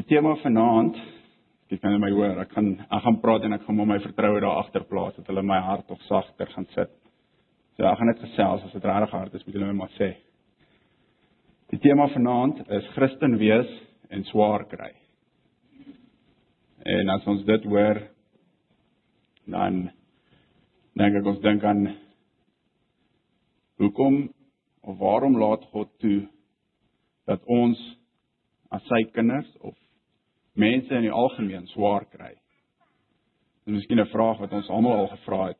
Die tema vanaand, ek kan my hoor, ek gaan ek gaan praat en ek gaan my vertroue daar agter plaas dat hulle my hart tog sagter gaan sit. So ek gaan net gesels as dit regtig hard is, moet julle my maar sê. Die tema vanaand is Christen wees en swaar kry. En as ons dit hoor dan dink ek ons dink aan hoekom of waarom laat God toe dat ons as sy kinders of mense in die algemeen swaar kry. Dis miskien 'n vraag wat ons almal al gevra het.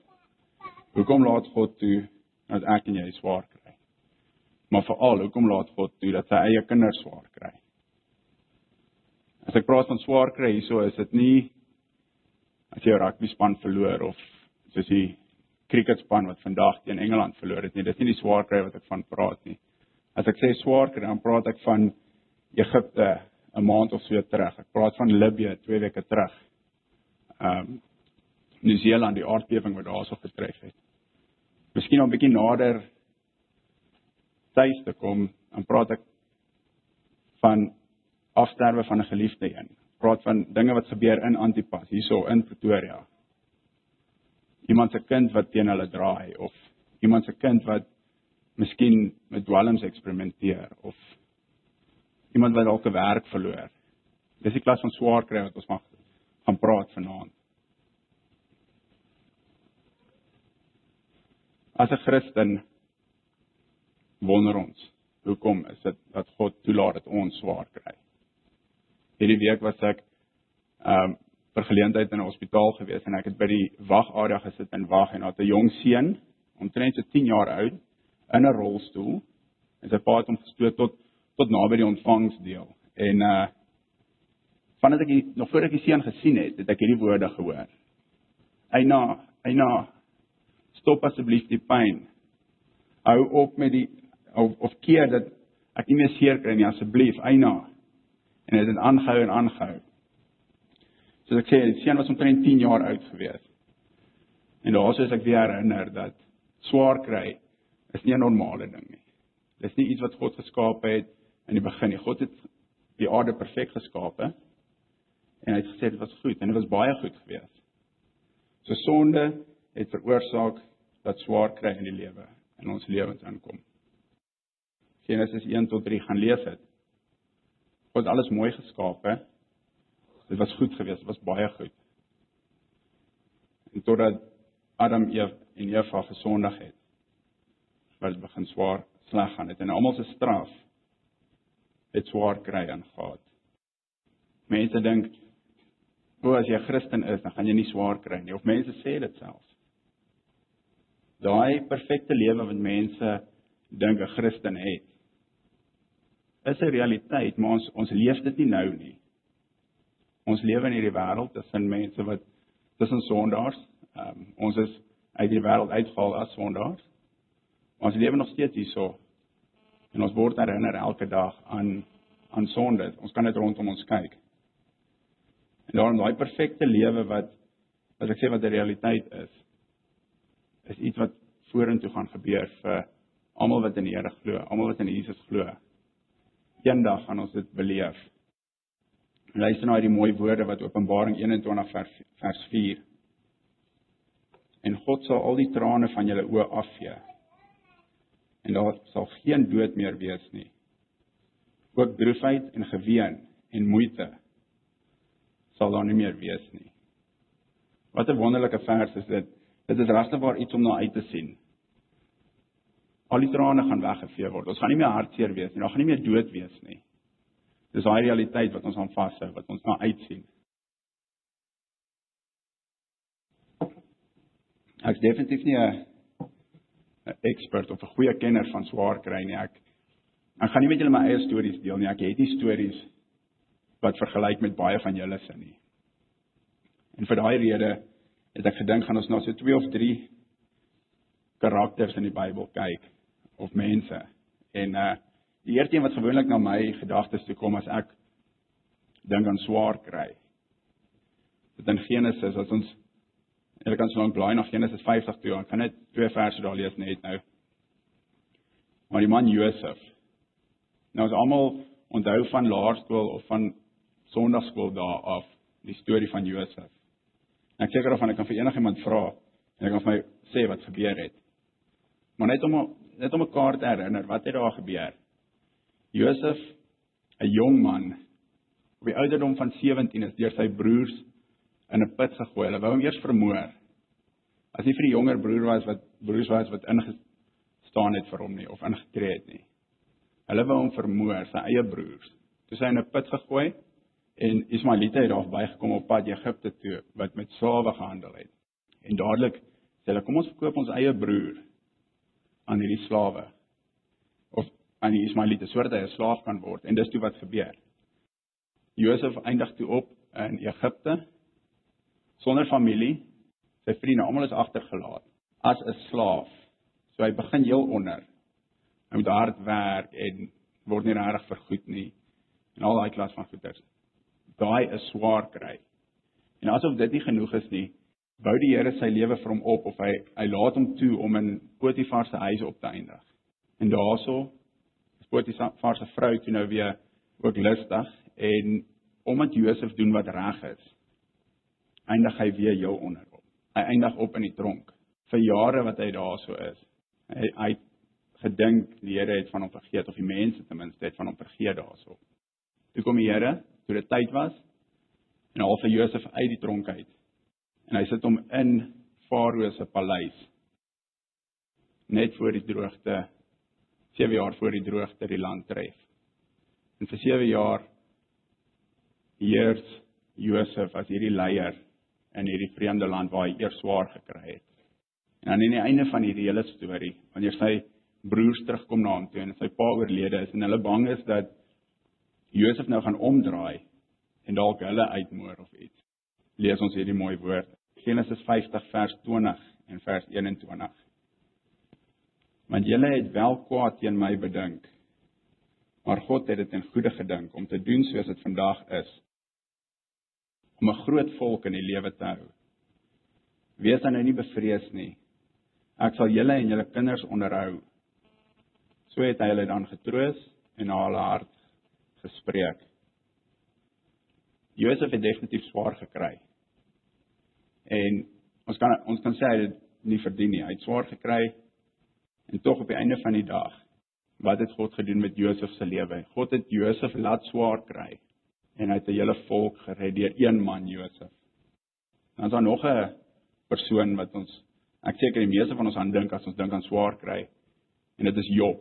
Hoekom laat God toe dat ek en jy swaar kry? Maar veral, hoekom laat God toe dat sy eie kinders swaar kry? As ek praat van swaar kry, hieso is dit nie as 'n rugby span verloor of soos die cricketspan wat vandag teen Engeland verloor het nie. Dis nie die swaar kry wat ek van praat nie. As ek sê swaar kry, dan praat ek van Egipte 'n maand of so terug. Ek praat van Libië 2 weke terug. Ehm um, Nieu-Seeland die aardbewing wat daarso getref het. Miskien om 'n bietjie nader tuis te kom, dan praat ek van afsterwe van 'n geliefde een. Praat van dinge wat gebeur in Antipas, hierso in Pretoria. Iemand se kind wat teen hulle draai of iemand se kind wat miskien met dwelms eksperimenteer of iemand wat dalk 'n werk verloor. Dis die klas van swaar kry wat ons mag gaan praat vanaand. As 'n Christen wonder ons, hoekom is dit dat God toelaat dat ons swaar kry? Hierdie week was ek ehm um, vir geleentheid in 'n hospitaal gewees en ek het by die wagarea gesit en wag en daar 'n jong seun, omtrent so 10 jaar oud, in 'n rolstoel en sy pa het hom gestoot tot tot naby die ontvangsdeel. En uh vandat ek die, nog voor ek die seun gesien het, het ek hierdie woorde gehoor. Eina, eina, stop asseblief die pyn. Hou op met die of, of keer dat ek nie meer seer kry nie asseblief, eina. En dit het aangehou en aangehou. Soos ek sê, die seun was omtrent 10 jaar oud gewees. En daaroor is ek weer herinner dat swaar kry is nie 'n normale ding nie. Dis nie iets wat God geskaap het in die begin nie. God het die aarde perfek geskaap en hy het gesê dit was goed en dit was baie goed geweest. So sonde het veroorsaak dat swaar kry in die lewe in ons lewens aankom. Genesis 1 tot 3 gaan lees dit. God het alles mooi geskaap hè. Dit was goed geweest, dit was baie goed. En totdat Adam Eve en Eva gesondig het, wat begin swaar sleg gaan het en almal se straf het swaar kry aangaan. Mense dink o, as jy 'n Christen is, dan gaan jy nie swaar kry nie of mense sê dit selfs. Daai perfekte lewe wat mense dink 'n Christen het, is 'n realiteit, maar ons ons leef dit nie nou nie. Ons lewe in hierdie wêreld tussen mense wat tussen sondaars, um, ons is uit die wêreld uitgehaal as sondaars. Ons lewe nog steeds hierso En ons word herinner elke dag aan aan sonde. Ons kan dit rondom ons kyk. En daarom daai perfekte lewe wat as ek sê wat die realiteit is, is iets wat vorentoe gaan gebeur vir almal wat in die Here glo, almal wat in Jesus glo. Eendag gaan ons dit beleef. Luister na hierdie mooi woorde wat Openbaring 21 vers vers 4. En God sal al die trane van julle oë afvee en daar sal geen dood meer wees nie. Ook droefheid en geween en moeite sal daar nie meer wees nie. Wat 'n wonderlike vers is dit. Dit is regtig waar iets om na uit te sien. Al die trane gaan weggevee word. Ons gaan nie meer hartseer wees nie. Daar gaan nie meer dood wees nie. Dis daai realiteit wat ons aan vashou, wat ons na uitsien. Ek is definitief nie 'n 'n ekspert of 'n goeie kenner van swaar kry nie. Ek ek gaan nie met julle my eie stories deel nie. Ek het nie stories wat vergelyk met baie van julle se nie. En vir daai rede het ek gedink gaan ons na so 2 of 3 karakters in die Bybel kyk of mense. En uh die eerste een wat gewoonlik na my gedagtes toe kom as ek dink aan swaar kry. Dit in Genesis as ons Julle kan so lank blaai na Genesis 50 toe. Ek gaan net twee verse daar lees net nou. Maar die man Josef. Nou as almal onthou van laerskool of van Sondagskool daar af die storie van Josef. Ek seker of ek kan vir enigiemand vra en ek kan vir my sê wat gebeur het. Maar net om net om mekaar te herinner wat het daar gebeur. Josef, 'n jong man op die ouderdom van 17 is deur sy broers in 'n put gegooi. Hulle wou hom eers vermoor. As nie vir die jonger broer was wat broers was wat ingestaan het vir hom nie of ingetree het nie. Hulle wou hom vermoor, sy eie broers. Toe sy in 'n put gegooi en Ismaelite het daar bygekom op pad Egipte toe wat met slawe gehandel het. En dadelik sê hulle kom ons verkoop ons eie broer aan hierdie slawe of aan die Ismaelite sodat hy 'n slaaf kan word en dis toe wat gebeur. Josef eindig toe op in Egipte sonder familie. Sy vriende almal is agtergelaat as 'n slaaf. So hy begin heel onder. Hy moet hard werk en word nie regtig vergoed nie en al daai klas van goeders. Daai is swaar kry. En asof dit nie genoeg is nie, bou die Here sy lewe vir hom op of hy hy laat hom toe om in Potifar se huis op te eindig. En daaroor is Potifar se vrou toe nou weer ook lustig en omdat Josef doen wat reg is, eindig hy weer heel onder hom. Hy eindig op in die tronk vir jare wat hy daarso is. Hy hy gedink die Here het van hom vergeet of die mense ten minste het van hom vergeet daarso. Toe kom die Here, toe dit tyd was, en haal vir Josef uit die tronk uit en hy sit hom in Farao se paleis net voor die droogte 7 jaar voor die droogte die land tref. En vir 7 jaar heers Josef as hierdie leier in hierdie vreemde land waar hy eers swaar gekry het. En aan die einde van hierdie hele storie, wanneer sy broers terugkom na hom toe en sy pa oorlede is en hulle bang is dat Josef nou gaan omdraai en dalk hulle uitmoor of iets. Lees ons hierdie mooi woord. Genesis 50 vers 20 en vers 21. Want julle het wel kwaad teen my bedink. Maar God het dit in goeie gedink om te doen soos dit vandag is. Om 'n groot volk in die lewe te hou. Wees dan nou nie bevrees nie. Ek sal julle en julle kinders onderhou. So het hy hulle dan getroos en na hulle hart gespreek. Josef het definitief swaar gekry. En ons kan ons kan sê hy het nie verdien nie. Hy het swaar gekry. En tog op die einde van die dag, wat het God gedoen met Josef se lewe? God het Josef laat swaar kry en hy het 'n hele volk gered deur een man Josef. Dan is daar nog 'n persoon wat ons ek seker die meeste van ons aan dink as ons dink aan swaar kry en dit is Job.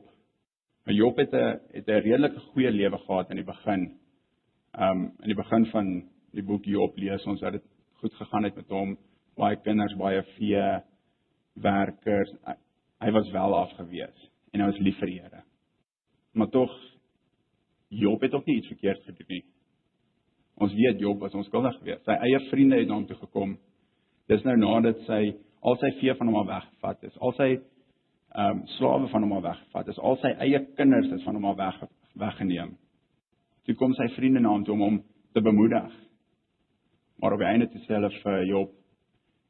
Maar Job het 'n het 'n redelike goeie lewe gehad in die begin. Um in die begin van die boek Job lees ons dat dit goed gegaan het met hom, baie kinders, baie vee, werkers. Hy was wel afgewees en hy was lief vir die Here. Maar tog Job het ook nie iets verkeerd gedoen nie. Ons weet Job was onskuldig geweest. Sy eie vriende het na hom toe gekom. Dis nou nadat sy al sy vee van hom af weggevat is. Al sy ehm um, slawe van hom af weggevat is. Al sy eie kinders is van hom af weg weggeneem. Toe kom sy vriende na hom toe om hom te bemoedig. Maar op die einde toe sê hulle vir Job: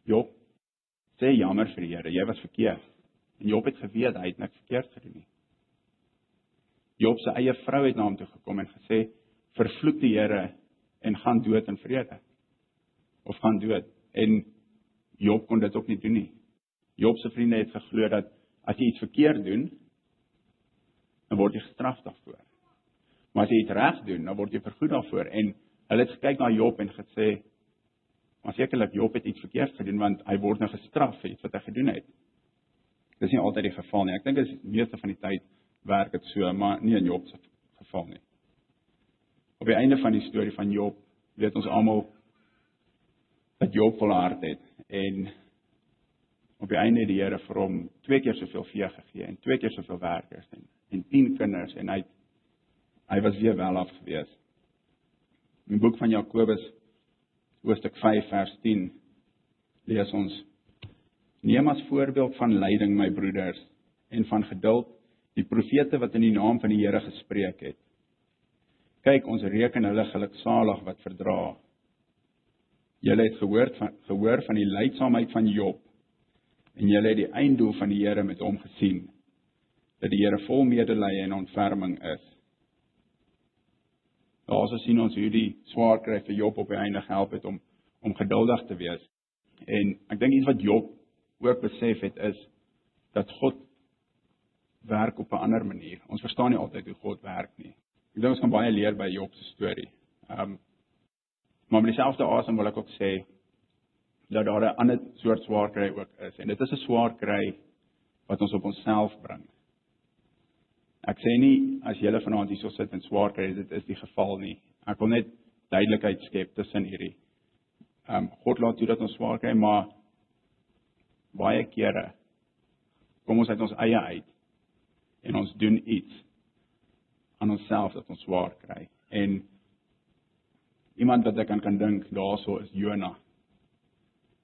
Job, sê jammer vir die Here, jy was verkeerd. En Job het geweet hy het niks verkeerd gedoen nie. Job se eie vrou het na hom toe gekom en gesê: "Vervloek die Here en gaan dood in vrede." Of gaan dood. En Job kon dit ook nie doen nie. Job se vriende het geglo dat as jy iets verkeerd doen, dan word jy gestraf daarvoor. Maar as jy dit reg doen, dan word jy vergoed daarvoor en hulle het gekyk na Job en gesê Maar sekerlik Job het iets verkeerd gedoen want hy word nou gestraf vir iets wat hy gedoen het. Dis nie altyd die geval nie. Ek dink is meeste van die tyd werk dit so, maar nie in Job se geval nie. Op die einde van die storie van Job weet ons almal dat Job volhard het en op die einde die Here vir hom twee keer soveel vee gegee en twee keer soveel werkers en en 10 kinders en hy hy was weer wel af gewees. In die boek van Jakobus hoofstuk 5 vers 10 lees ons Neem as voorbeeld van lyding my broeders en van geduld die profete wat in die naam van die Here gespreek het. Kyk ons reken hulle geluksalig wat verdra. Julle het gehoor van gehoor van die lydsaamheid van Job en julle het die einddoel van die Here met hom gesien dat die Here vol medelee en ontferming is. Daarso sien ons hoe die swaar kry vir Job op die einde gehelp het om om geduldig te wees. En ek dink iets wat Job ook besef het is dat God werk op 'n ander manier. Ons verstaan nie altyd hoe God werk nie. Ek dink ons kan baie leer by Job se storie. Ehm um, maar met dieselfde asem wil ek ook sê dat daar 'n ander soort swaar kry ook is en dit is 'n swaar kry wat ons op onsself bring. Ek sê nie as jy vanaand hierso sit en swaar kry dit is die geval nie. Ek wil net duidelikheid skep tussen hierdie. Ehm um, God laat toe dat ons swaar kry, maar baie kere kom ons uit ons eie uit en ons doen iets aan onsself dat ons swaar kry. En iemand wat ek kan kan dink daaroor is Jonah.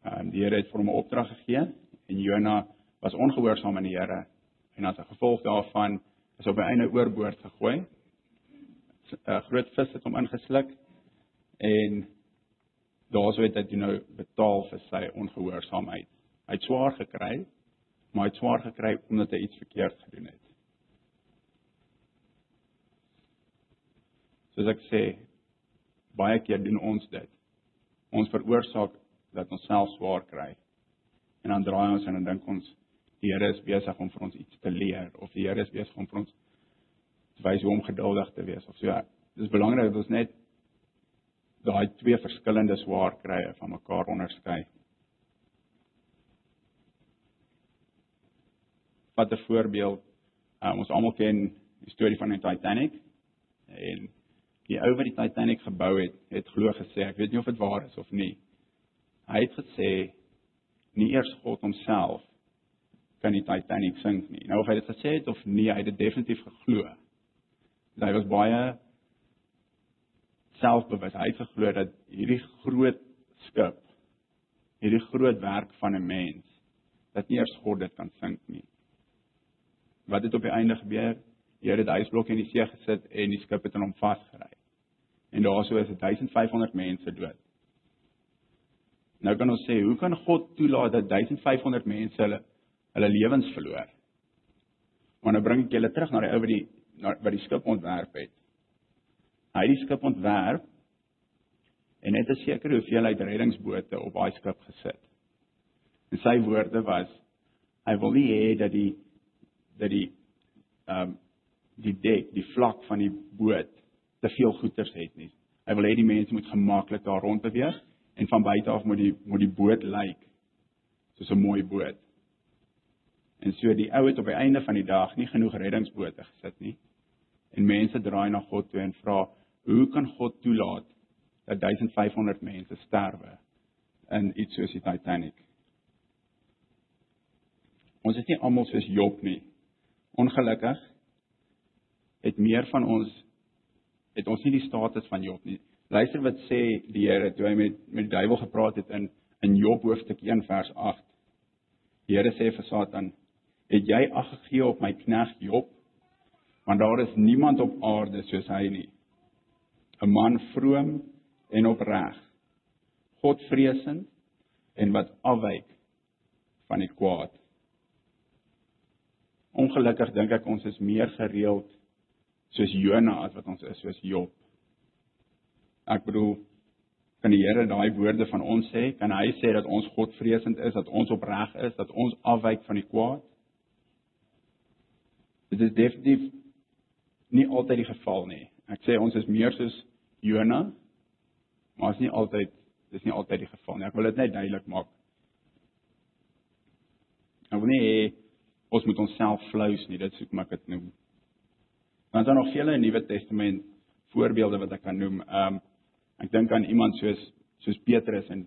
Ehm um, die Here het vir hom 'n opdrag gegee en Jonah was ongehoorsaam aan die Here en as 'n gevolg daarvan is op 'n einde oorboord gegooi. 'n Groot vis het hom ingesluk en daarso het hy nou betaal vir sy ongehoorsaamheid. Hy het swaar gekry, maar hy het swaar gekry omdat hy iets verkeerd gedoen het. Soos ek sê, baie keer doen ons dit. Ons veroorsaak dat ons self swaar kry. En dan draai ons en dan dink ons die Here is besig om vir ons iets te leer of die Here is besig om vir ons te wys hoe om geduldig te wees of so. Ja, dit is belangrik dat ons net daai twee verskillende swaar krye van mekaar onderskei. Wat 'n voorbeeld, um, ons almal ken die storie van die Titanic en die ou wat die Titanic gebou het, het glo gesê, ek weet nie of dit waar is of nie. Hy het gesê nie eers God homself kan die Titanic sink nie. Nou of hy dit gesê het of nie, hy het dit definitief geglo. Hy was baie selfbewus. Hy het geglo dat hierdie groot skip, hierdie groot werk van 'n mens, dat nie eers God dit kan sink nie. Wat het op die einde gebeur? Die Here het ysblokke in die see gesit en die skip het in hom vasgery. En daarso is 1500 mense dood. Nou kan ons sê, hoe kan God toelaat dat 1500 mense hulle hulle lewens verloor? Maar nou bring ek julle terug na die ou wat die wat die skip ontwerp het. Hy het die skip ontwerp en net 'n sekere hoeveelheid reddingsbote op daai skip gesit. En sy woorde was hy wil nie hê dat die dat die ehm um, die dek, die vlak van die boot te veel goeders het nie. Hy wil hê die mense moet gemaklik daar rond beweeg en van buite af moet die moet die boot lyk soos 'n mooi boot. En so die ou het op die einde van die dag nie genoeg reddingsbote gesit nie. En mense draai na God toe en vra, "Hoe kan God toelaat dat 1500 mense sterwe in iets soos die Titanic?" Ons is nie almal soos Job nie. Ongelukkig het meer van ons het ons nie die status van Job nie. Luister wat sê die Here toe hy met met die duiwel gepraat het in in Job hoofstuk 1 vers 8. Die Here sê vir Satan: "Het jy ag gegee op my knegt Job? Want daar is niemand op aarde soos hy nie. 'n Man vroom en opreg, Godvreesend en wat afwyk van die kwaad." Ongelukkig dink ek ons is meer gereeld soos Jona as wat ons is soos Job. Ek bedoel kan die Here daai woorde van ons sê? Kan hy sê dat ons Godvreesend is, dat ons opreg is, dat ons afwyk van die kwaad? Dit is definitief nie altyd die geval nie. Ek sê ons is meer soos Jona, maar is nie altyd dis nie altyd die geval nie. Ek wil dit net duidelik maak. Ek wil nie hê ons moet onsself flous nie, dit soek maar ek dit noem. Is daar nog vele Nuwe Testament voorbeelde wat ek kan noem. Ehm um, ek dink aan iemand soos soos Petrus en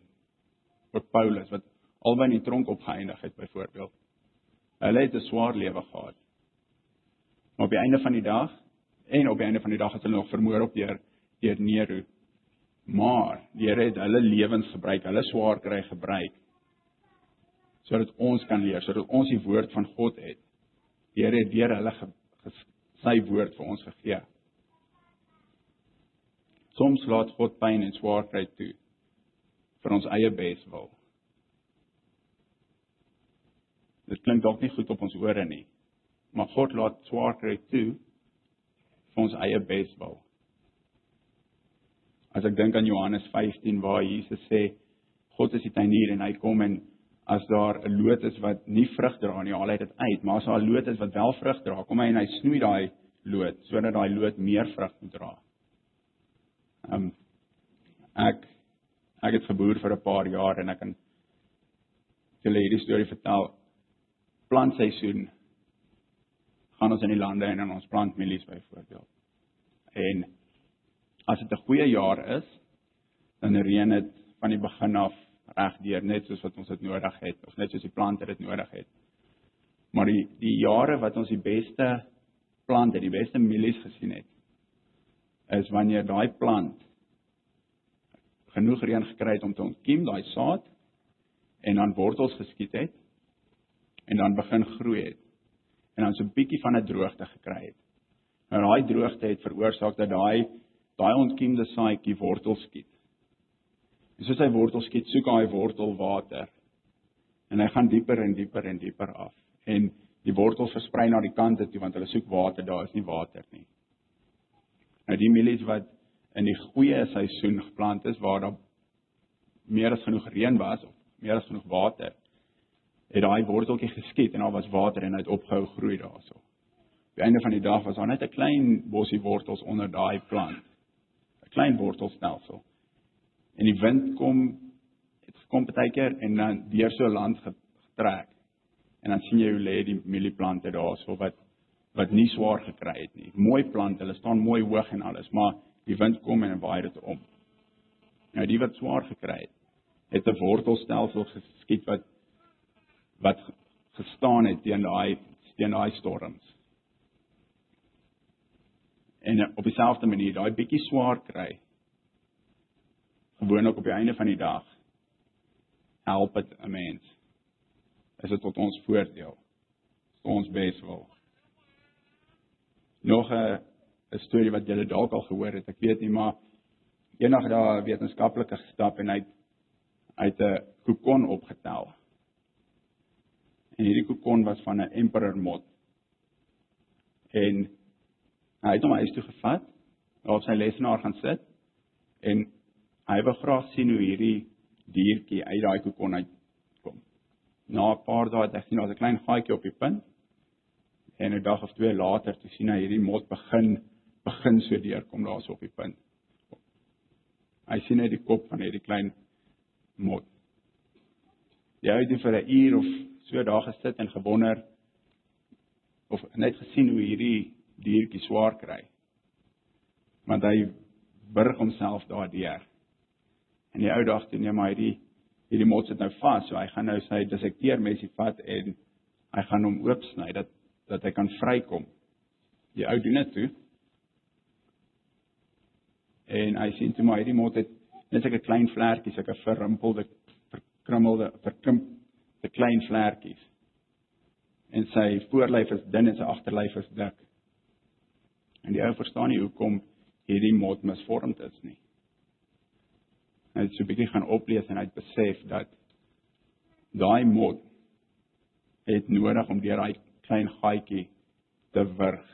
ook Paulus wat albei in die tronk opgeëindig het byvoorbeeld. Hulle het 'n swaar lewe gehad. Maar op die einde van die dag en op die einde van die dag het hulle nog vermoor op deur deur Nero. Maar die Here het hulle lewens gebruik, hulle swaar kry gebruik sodat ons kan leer, sodat ons die woord van God het. Die Here het deur hulle ge, ges, sy woord vir ons gegee. Soms laat God pyn en swaarkry toe vir ons eie beswil. Dit klink dalk nie goed op ons ore nie, maar God laat swaarkry toe vir ons eie beswil. As ek dink aan Johannes 15 waar Jesus sê God is die tuinier en hy kom en as daar 'n lotus wat nie vrug dra nie, haal hy dit uit, maar as daar 'n lotus wat wel vrug dra, kom hy en hy snoei daai loot sodat daai loot meer vrug moet dra. Ehm um, ek ek het geboer vir 'n paar jaar en ek kan julle hierdie storie vertel. Plantseisoen gaan ons in die lande en in ons plantmielies byvoorbeeld. En as dit 'n goeie jaar is, dan reën dit van die begin af regdeur net soos wat ons dit nodig het of net soos die plante dit nodig het. Maar die die jare wat ons die beste plante, die beste mielies gesien het, is wanneer daai plant genoeg reën gekry het om te ontkiem daai saad en dan wortels geskiet het en dan begin groei het en dan so 'n bietjie van 'n droogte gekry het. Nou daai droogte het veroorsaak dat daai daai ontkiemde saadjie wortels skiet. En soos hy wortels skiet, soek hy wortel water. En hy gaan dieper en dieper en dieper af. En die wortels versprei na die kante toe want hulle soek water, daar is nie water nie. Nou die mielies wat in die goeie seisoen geplant is waar daar meer as genoeg reën was of meer as genoeg water, het daai worteltjie geskiet en daar was water en hy het opgehou groei daarso. Die einde van die dag was daar net 'n klein bosie wortels onder daai plant. 'n Klein wortelstelsel. En die wind kom het gekom partykeer en dan deur so land getrek. En dan sien jy hoe lê die mielieplante daarso wat wat nie swaar gekry het nie. Mooi plante, hulle staan mooi hoog en alles, maar die wind kom en waai dit om. Nou die wat swaar gekry het, het 'n wortelstelsel geskiet wat wat gestaan het teen daai teen daai storms. En op dieselfde manier, daai bietjie swaar kry. Gewoonlik op die einde van die dag help dit 'n mens. Is dit tot ons voordeel? Ons beswil. Nog 'n 'n storie wat julle dalk al gehoor het, ek weet nie, maar eendag daar 'n wetenskaplike gestap en hy het 'n kokon opgetel en hierdie kokon was van 'n emperor mot. En hy het hom huis toe gevat, daar op sy lesenaar gaan sit en hy wou graag sien hoe hierdie diertjie uit daai kokon uitkom. Na 'n paar dae het hy sien daar's 'n klein gaatjie op die punt. En 'n dag of twee later toe sien hy hierdie mot begin begin so deurkom daarso op die punt. Hy sien net die kop van hierdie klein mot. Jy het vir 'n uur of so daar gesit en gewonder of net gesien hoe hierdie diertjie swaar kry. Want hy burg homself daardeur. En die ou dag toe neem hy hierdie hierdie mot sit nou vas, so hy gaan nou sy dissekteermesie vat en hy gaan hom oopsny dat dat hy kan vrykom. Die ou doen dit toe. En hy sien toe maar hierdie mot het net so 'n klein vlekkie, so 'n verrimpelde, verkrummelde, verkrimp 'n klein vlekkies. En sy voorlyf is dun en sy agterlyf is dik. En die ou verstaan nie hoekom hierdie mot misvormd is nie. Hy het so 'n bietjie gaan oplees en hy het besef dat daai mot het nodig om deur daai klein gaatjie te wurg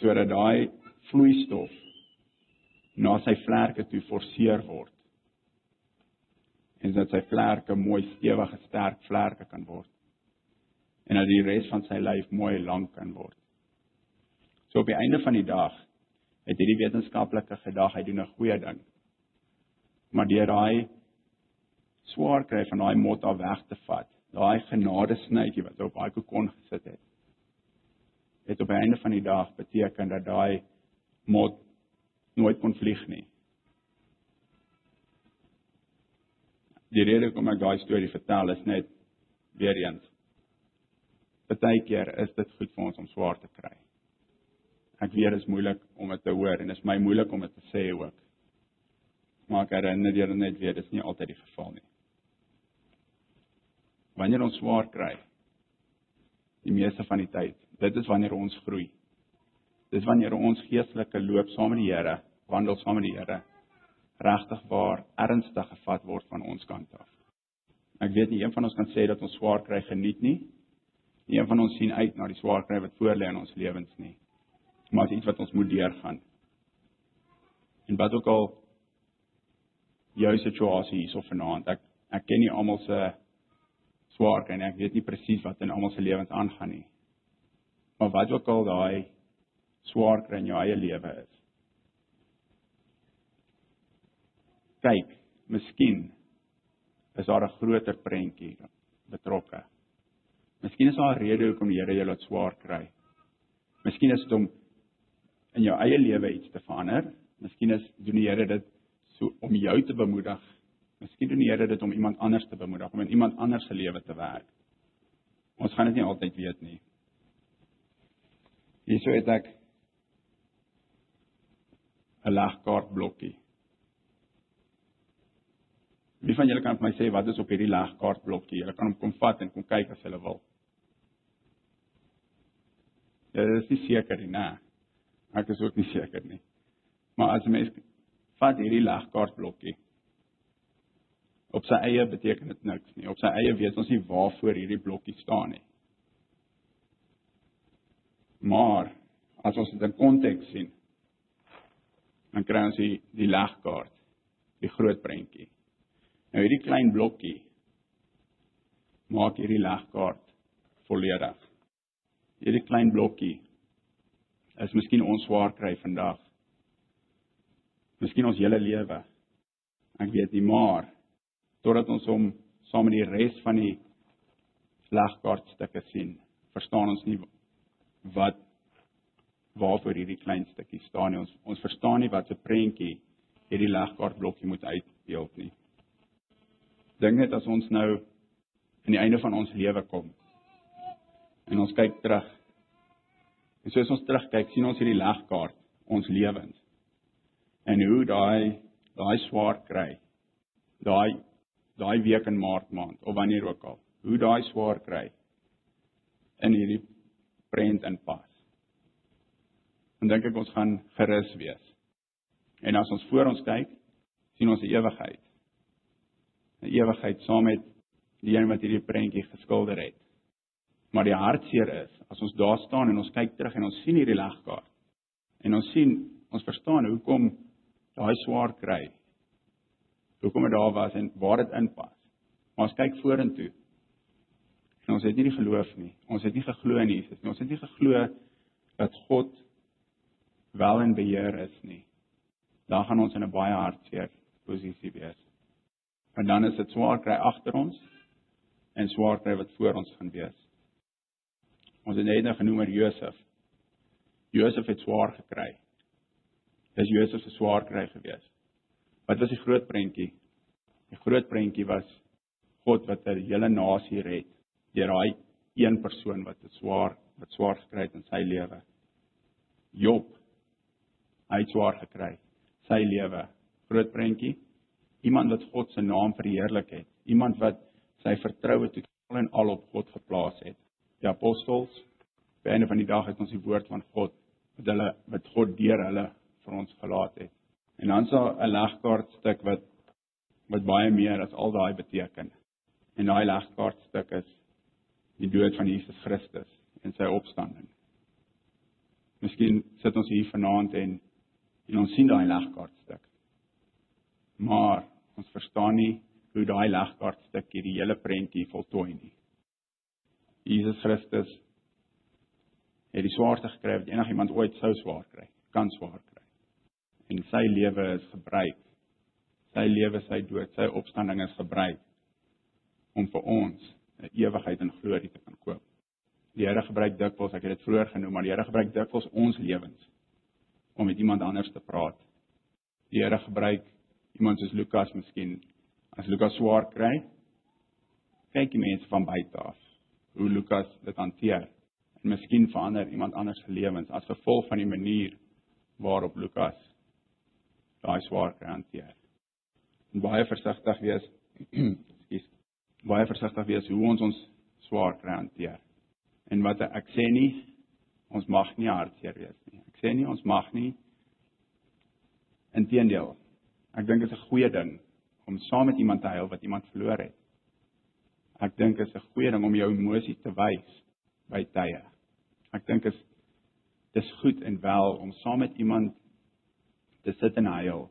sodat daai vloeistof na sy vlerke toe forceer word en dat sy vlerke mooi stewige sterk vlerke kan word en dat die res van sy lyf mooi lank kan word. So op die einde van die dag het hierdie wetenskaplike gedag hy doen 'n goeie ding. Maar deur daai swaar kry van daai mot af weg te vat, daai genade snytjie wat op daai kokon gesit het, het op die einde van die dag beteken dat daai mot nooit kon vlieg nie. die rede hoekom ek daai storie vertel is net weer eens. Partykeer is dit goed vir ons om swaar te kry. Ek weet dit is moeilik om dit te hoor en dit is my moeilik om dit te sê ook. Maar ek herinner julle net weer, dit is nie altyd die geval nie. Wanneer ons swaar kry, die meeste van die tyd, dit is wanneer ons groei. Dis wanneer ons geestelike loop saam met die Here, wandel saam met die Here regtig waar ernstig gevat word van ons kant af. Ek weet nie een van ons kan sê dat ons swaar kry geniet nie. Nie een van ons sien uit na die swaar kry wat voor lê in ons lewens nie. Maar dit is iets wat ons moet deurgaan. En wat ook al jou situasie hierso vanaand. Ek ek ken nie almal se swaar kry nie. Ek weet nie presies wat in almal se lewens aangaan nie. Maar wat ook al daai swaar kry in jou eie lewe is. Kyk, miskien is daar 'n groter prentjie betrokke. Miskien is daar 'n rede hoekom die Here jou laat swaar kry. Miskien is dit om in jou eie lewe iets te verander. Miskien is doen die Here dit so om jou te bemoedig. Miskien doen die Here dit om iemand anders te bemoedig, om in iemand anders se lewe te werk. Ons gaan dit nie altyd weet nie. Hierso het ek 'n legkaart blokkie. Wie van julle kan vir my sê wat is op hierdie legkaart blokkie? Julle kan hom kom vat en kom kyk as julle wil. Ja, dit is seker nie, nee. Ek is ook nie seker nie. Maar as 'n mens vat hierdie legkaart blokkie op sy eie beteken dit niks nie. Op sy eie weet ons nie waarvoor hierdie blokkie staan nie. Maar as ons dit in konteks sien, dan kry ons die, die legkaart, die groot prentjie. Nou hierdie klein blokkie maak hierdie legkaart volledig. Hierdie klein blokkie is miskien ons swaar kry vandag. Miskien ons hele lewe. Ek weet nie maar totdat ons hom saam met die res van die legkaartstukke sien, verstaan ons nie wat waarvoor hierdie klein stukkie staan nie. Ons ons verstaan nie wat se prentjie hierdie legkaartblokkie moet uitbeeld nie. Dink net as ons nou aan die einde van ons lewe kom en ons kyk terug. En soos ons terugkyk, sien ons hierdie legkaart, ons lewens. En hoe daai daai swaar kry. Daai daai week in Maart maand of wanneer ook al. Hoe daai swaar kry in hierdie prent inpas dan dink ek ons gaan gerus wees. En as ons voor ons kyk, sien ons 'n ewigheid. 'n Ewigheid saam met die een wat hierdie prentjie geskilder het. Maar die hartseer is, as ons daar staan en ons kyk terug en ons sien hierdie legkaart en ons sien, ons verstaan hoekom daai swaar kry. Hoekom dit daar was en waar dit inpas. Maar ons kyk vorentoe. En ons het nie die geloof nie. Ons het nie geglo in Jesus nie. Ons het nie geglo dat God wel in beheer is nie, dan gaan ons in 'n baie hartseer posisie wees. Want dan is dit swaar kry agter ons en swaar kry wat voor ons gaan wees. Ons het net genoem oor Josef. Josef het swaar gekry. Dis Josef se swaar kry gewees. Wat was die groot prentjie? Die groot prentjie was God wat 'n hele nasie red deur daai een persoon wat dit swaar wat swaar gekry het in sy lewe. Job hy het swaar gekry sy lewe groot prentjie iemand wat God se naam verheerlik het iemand wat sy vertroue totaal en al op God geplaas het die apostels by einde van die dag het ons die woord van God wat hulle wat God deur hulle vir ons gelaat het en dan daar 'n legkaart stuk wat wat baie meer as al daai beteken en daai legkaart stuk is die dood van Jesus Christus en sy opstanding Miskien sit ons hier vanaand en en ons sien daai legkaartstuk. Maar ons verstaan nie hoe daai legkaartstuk hierdie hele prentjie voltooi nie. Jesus Christus het die swaarste gekry wat enigiemand ooit sou swaar kry, kan swaar kry. En sy lewe is gebruik. Sy lewe, sy dood, sy opstanding is gebruik om vir ons 'n ewigheid in glorie te kan koop. Die Here gebruik dikwels, ek het dit vroeër genoem, maar die Here gebruik dikwels ons lewens om met iemand anders te praat. Die Here gebruik iemand soos Lukas miskien as Lukas swaar kry. Kyk die mense van buite af hoe Lukas dit hanteer. En miskien verander iemand anders se lewens as gevolg van die manier waarop Lukas daai swaar hanteer. En baie versigtig wees. Ekskuus. Baie versigtig wees hoe ons ons swaar hanteer. En wat ek sê nie ons mag nie hartseer wees nie sê nie ons mag nie. Inteendeel, ek dink dit is 'n goeie ding om saam met iemand te huil wat iemand verloor het. Ek dink dit is 'n goeie ding om jou emosie te wys by tye. Ek dink is dis goed en wel om saam met iemand te sit in huil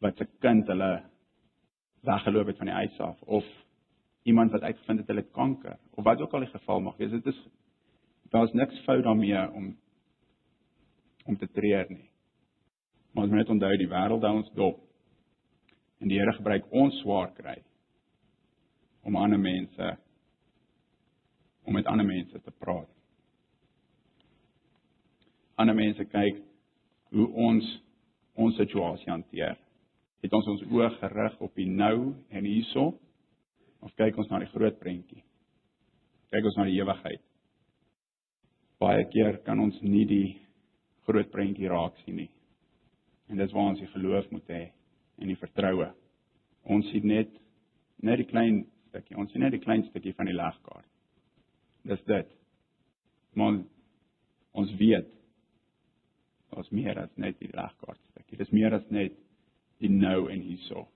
wat se kind hulle weggeloop het van die huis af of iemand wat uitgevind het hulle kanker of wat ook al die geval mag wees. Dit is daar's niks fout daarmee om om te treur nie. Maar ons moet net onthou die wêreld hou ons dop. En die Here gebruik ons swaar kry om ander mense om met ander mense te praat. Ander mense kyk hoe ons ons situasie hanteer. Het ons ons oë gerig op die nou en hierso of kyk ons na die groot prentjie? Kyk ons na die ewigheid. Baie keer kan ons nie die groot prentjie raak sien nie. En dis waar ons die geloof moet hê en die vertroue. Ons sien net net die klein stukkie. Ons sien net die klein stukkie van die legkaart. Dis dit. Maar ons weet Daar's meer as net die legkaart stukkie. Dis meer as net die nou en hierso.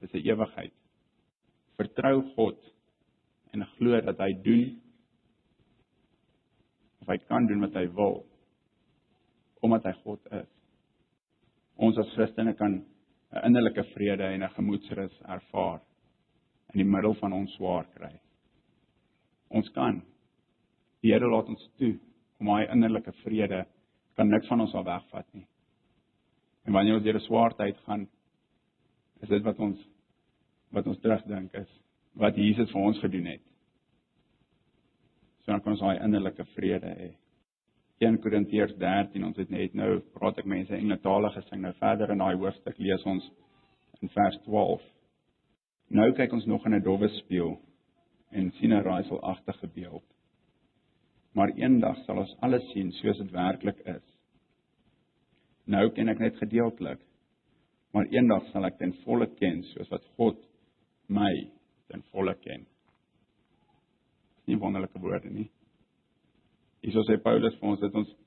Dis 'n ewigheid. Vertrou God en glo dat hy doen of hy kan doen wat hy wil omdat hy God is. Ons as Christene kan 'n innerlike vrede en 'n gemoedsrus ervaar in die middel van ons swaar kry. Ons kan die Here laat ons toe om hy innerlike vrede kan niks van ons al wegvat nie. En wanneer ons deur 'n swaar tyd gaan, is dit wat ons wat ons terugdink is wat Jesus vir ons gedoen het. So dan kan ons daai innerlike vrede hê. 1 Korintiërs 13, ons het net nou praat ek mense Engelse gesing, nou verder in daai hoofstuk lees ons in vers 12. Nou kyk ons nog in 'n dowwe spieël en sien 'n raaiselagtige beeld maar eendag sal ons alles sien soos dit werklik is. Nou ken ek net gedeeltelik, maar eendag sal ek ten volle ken soos wat God my ten volle ken. Nie wonderlike woorde nie. Hierso sê Paulus vir ons dat ons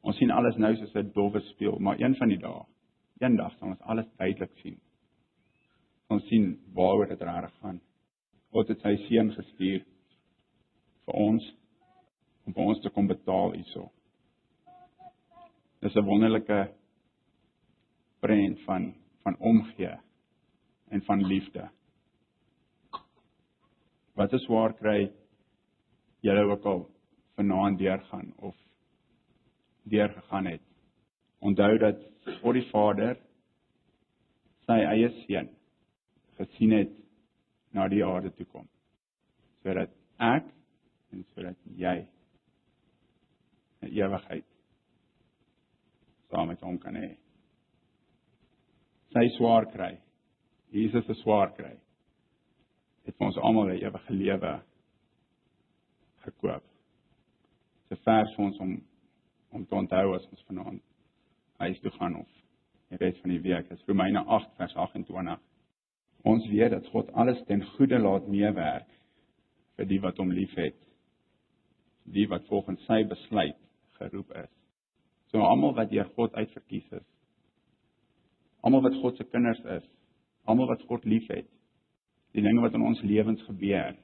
ons sien alles nou soos 'n dowwe spieël, maar een van die dae, eendag sal ons alles duidelik sien. Ons sien waaroor dit reg gaan. God het sy seun gestuur vir ons om vir ons te kom betaal hierso. Dis 'n wonderlike prent van van omgee en van liefde. Wat is swaar kry julle ook al vanaand deurgaan of deurgegaan het. Onthou dat God die Vader sy eie seun gesien het na die aarde toe kom sodat ek en sodat jy 'n ewigheid saam met hom kan hê. Sy swaar kry. Jesus se swaar kry. Het vir ons almal 'n ewige lewe gekoop. Dit is vers vir ons om om te onthou as ons vanaand huis toe gaan of die res van die week. Dit is Romeine 8 vers 28. Ons weet dat God alles ten goeie laat meewerk vir die wat hom liefhet. Die wat volgens sy besluit geroep is. So almal wat deur God uitverkies is. Almal wat God se kinders is. Almal wat God liefhet. Die dinge wat in ons lewens gebeur,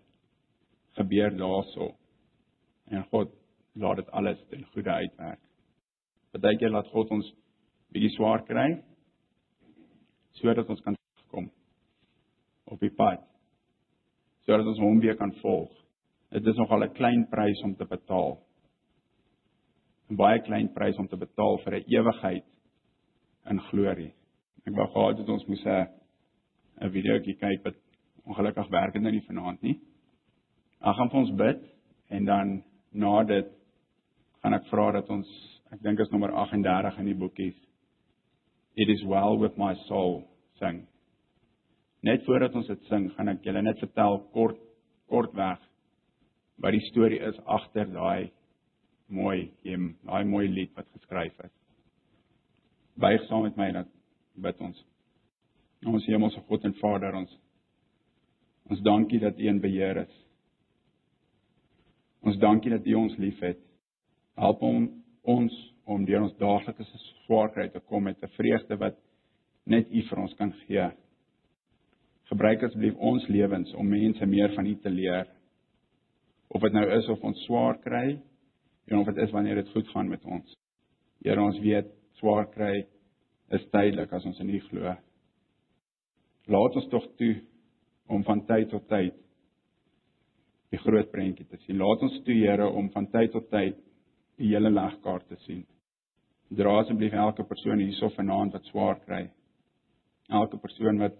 gebeur daarso. En God laat dit alles ten goeie uitwerk. Partykeer laat God ons bietjie swaar kry sodat ons kan kom op die pad. Sodat ons hom weer kan volg. Dit is nogal 'n klein prys om te betaal. 'n baie klein prys om te betaal vir 'n ewigheid in glorie. Ek wou gehad het ons moes 'n 'n videoetjie kyk wat ongelukkig werk dit nou nie vanaand nie. Ek gaan ons bid en dan na dit gaan ek vra dat ons ek dink is nommer 38 in die boekies It is well with my soul sing. Net voordat ons dit sing, gaan ek julle net vertel kort kortweg wat die storie is agter daai mooi him, daai mooi lied wat geskryf is. Buig saam met my dat bid ons. Ons Hemelse God en Vader ons ons dankie dat U in beheer is. Ons dankie dat U ons liefhet. Help om, ons om deur ons daaglikse swaarkry te kom met 'n vreugde wat net U vir ons kan gee. Gebruik asseblief ons lewens om mense meer van U te leer. Of dit nou is of ons swaar kry en of dit is wanneer dit goed gaan met ons. Here ons weet swaar kry is tydelik as ons in U glo. Laat ons tog toe om van tyd tot tyd die groot prentjie te sien. Laat ons toe Here om van tyd tot tyd die hele legkaart te sien. Dra asseblief elke persoon hierso vanaand wat swaar kry. Elke persoon wat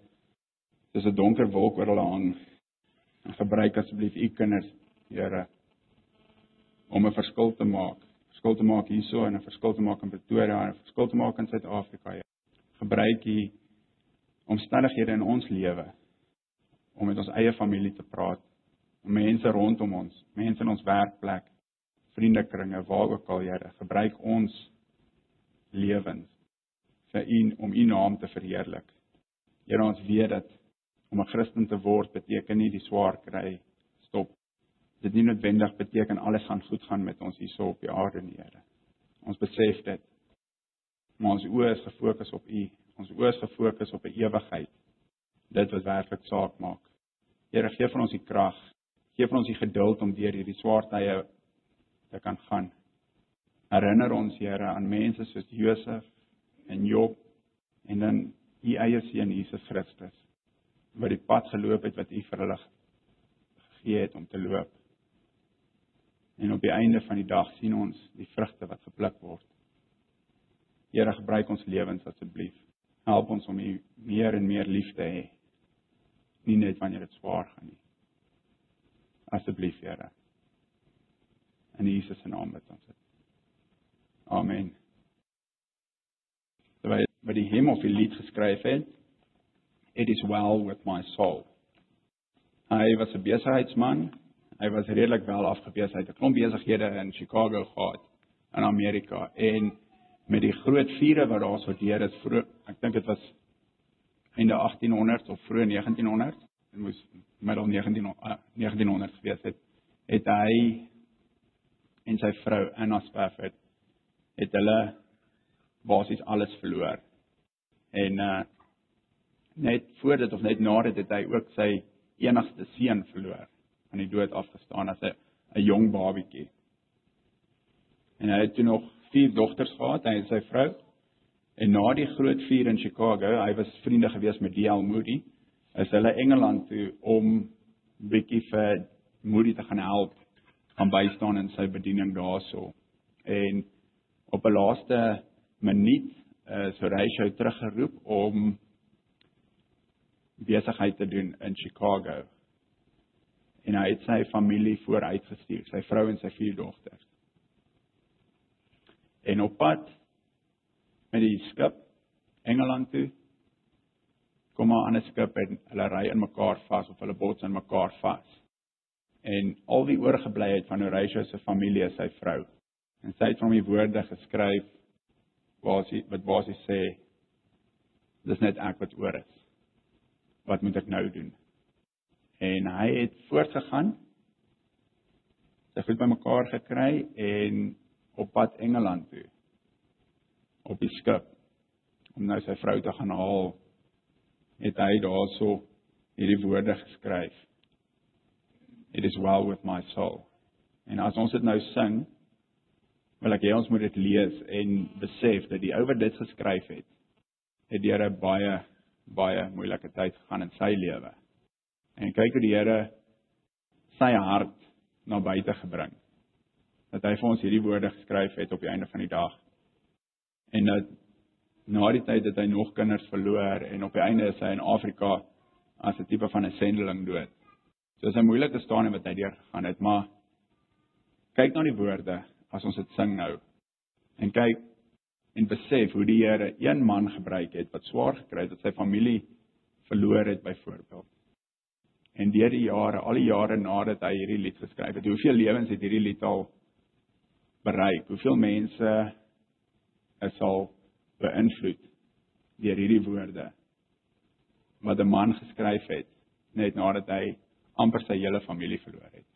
dis 'n donker wolk oor hulle hang. En gebruik asseblief u kinders, Here, om 'n verskil te maak. Verskil te maak hierso en 'n verskil te maak in Pretoria en 'n verskil te maak in Suid-Afrika. Gebruik u omstandighede in ons lewe om met ons eie familie te praat, mense rondom ons, mense in ons werkplek, vriendekringe, waar ook al, Here, gebruik ons lewens vir U om U naam te verheerlik. Here, ons weet dat om 'n Christen te word beteken nie die swaar kry stop. Dit nie noodwendig beteken alles gaan goed gaan met ons hierso op die aarde nie, Here. Ons besef dit. Maar ons oë is gefokus op U. Ons oë is gefokus op 'n ewigheid. Dit wat werklik saak maak. Here, gee vir ons die krag. Gee vir ons die geduld om deur hierdie swaar tye te kan gaan. Herinner ons Here aan mense soos Josef en Job en dan u eie seun Jesus Christus wat die pad geloop het wat u vir hulle gegee het om te loop. En op die einde van die dag sien ons die vrugte wat gepluk word. Here gebruik ons lewens asseblief. Help ons om u meer en meer lief te hê. Nie net wanneer dit swaar gaan nie. Asseblief, Here. In Jesus se naam bid ons dit. Amen. Terwyl wat die hemel die lied geskryf het, It is well with my soul. Hy was 'n besigheidsman. Hy was redelik wel afgewees. Hy het 'n klomp besighede in Chicago gehad in Amerika en met die groot vure wat daar so deur is vroeg, ek dink dit was einde 1800 of vroeg 1900, dit moes middel 19 1900 gewees het, het hy en sy vrou Anna Spafford het hulle basies alles verloor. En uh net voor dit of net na dit het hy ook sy enigste seun verloor aan die dood afgestaan as 'n jong babietjie. En hy het toe nog vier dogters gehad, hy en sy vrou. En na die groot vuur in Chicago, hy was vriende gewees met D.L. Moody, is hulle Engeland toe om bietjie vir Moody te gaan help gaan bystaan in sy bediening daarso. En op 'n laaste minuut is Horatio teruggeroep om besigheid te doen in Chicago. En hy het sy familie vooruitgestuur, sy vrou en sy vier dogters. En op pad met die skip Engeland toe kom 'n ander skip en hulle ry in mekaar vas of hulle bots in mekaar vas en al die oorgeblyheid van Horatio se familie is sy vrou. En sy het van die woorde geskryf sy wat sy sê dis net ek wat oor is. Wat moet ek nou doen? En hy het voortgegaan. Sy het bymekaar gekry en op pad Engeland toe. Op die skip om nou sy vrou te gaan haal het hy daarso hierdie woorde geskryf it is well with my soul. En as ons dit nou sing, wil ek hê ons moet dit lees en besef dat die ou wat dit geskryf het, het deur 'n baie baie moeilike tyd gegaan in sy lewe. En kyk hoe die Here sy hart na buite gebring. Dat hy vir ons hierdie woorde geskryf het op die einde van die dag. En dat na die tyd dat hy nog kinders verloor en op die einde is hy in Afrika as 'n tipe van 'n sendeling dood. So is 'n moeilike staan wat hy deur gegaan het, maar kyk na die woorde as ons dit sing nou. En kyk en besef hoe die Here een man gebruik het wat swaar gekry het, wat sy familie verloor het byvoorbeeld. En deur die jare, al die jare nadat hy hierdie lied geskryf het, hoeveel lewens het hierdie lied al bereik? Hoeveel mense is al beïnvloed deur hierdie woorde wat 'n man geskryf het net nadat hy amper sy hele familie verloor het.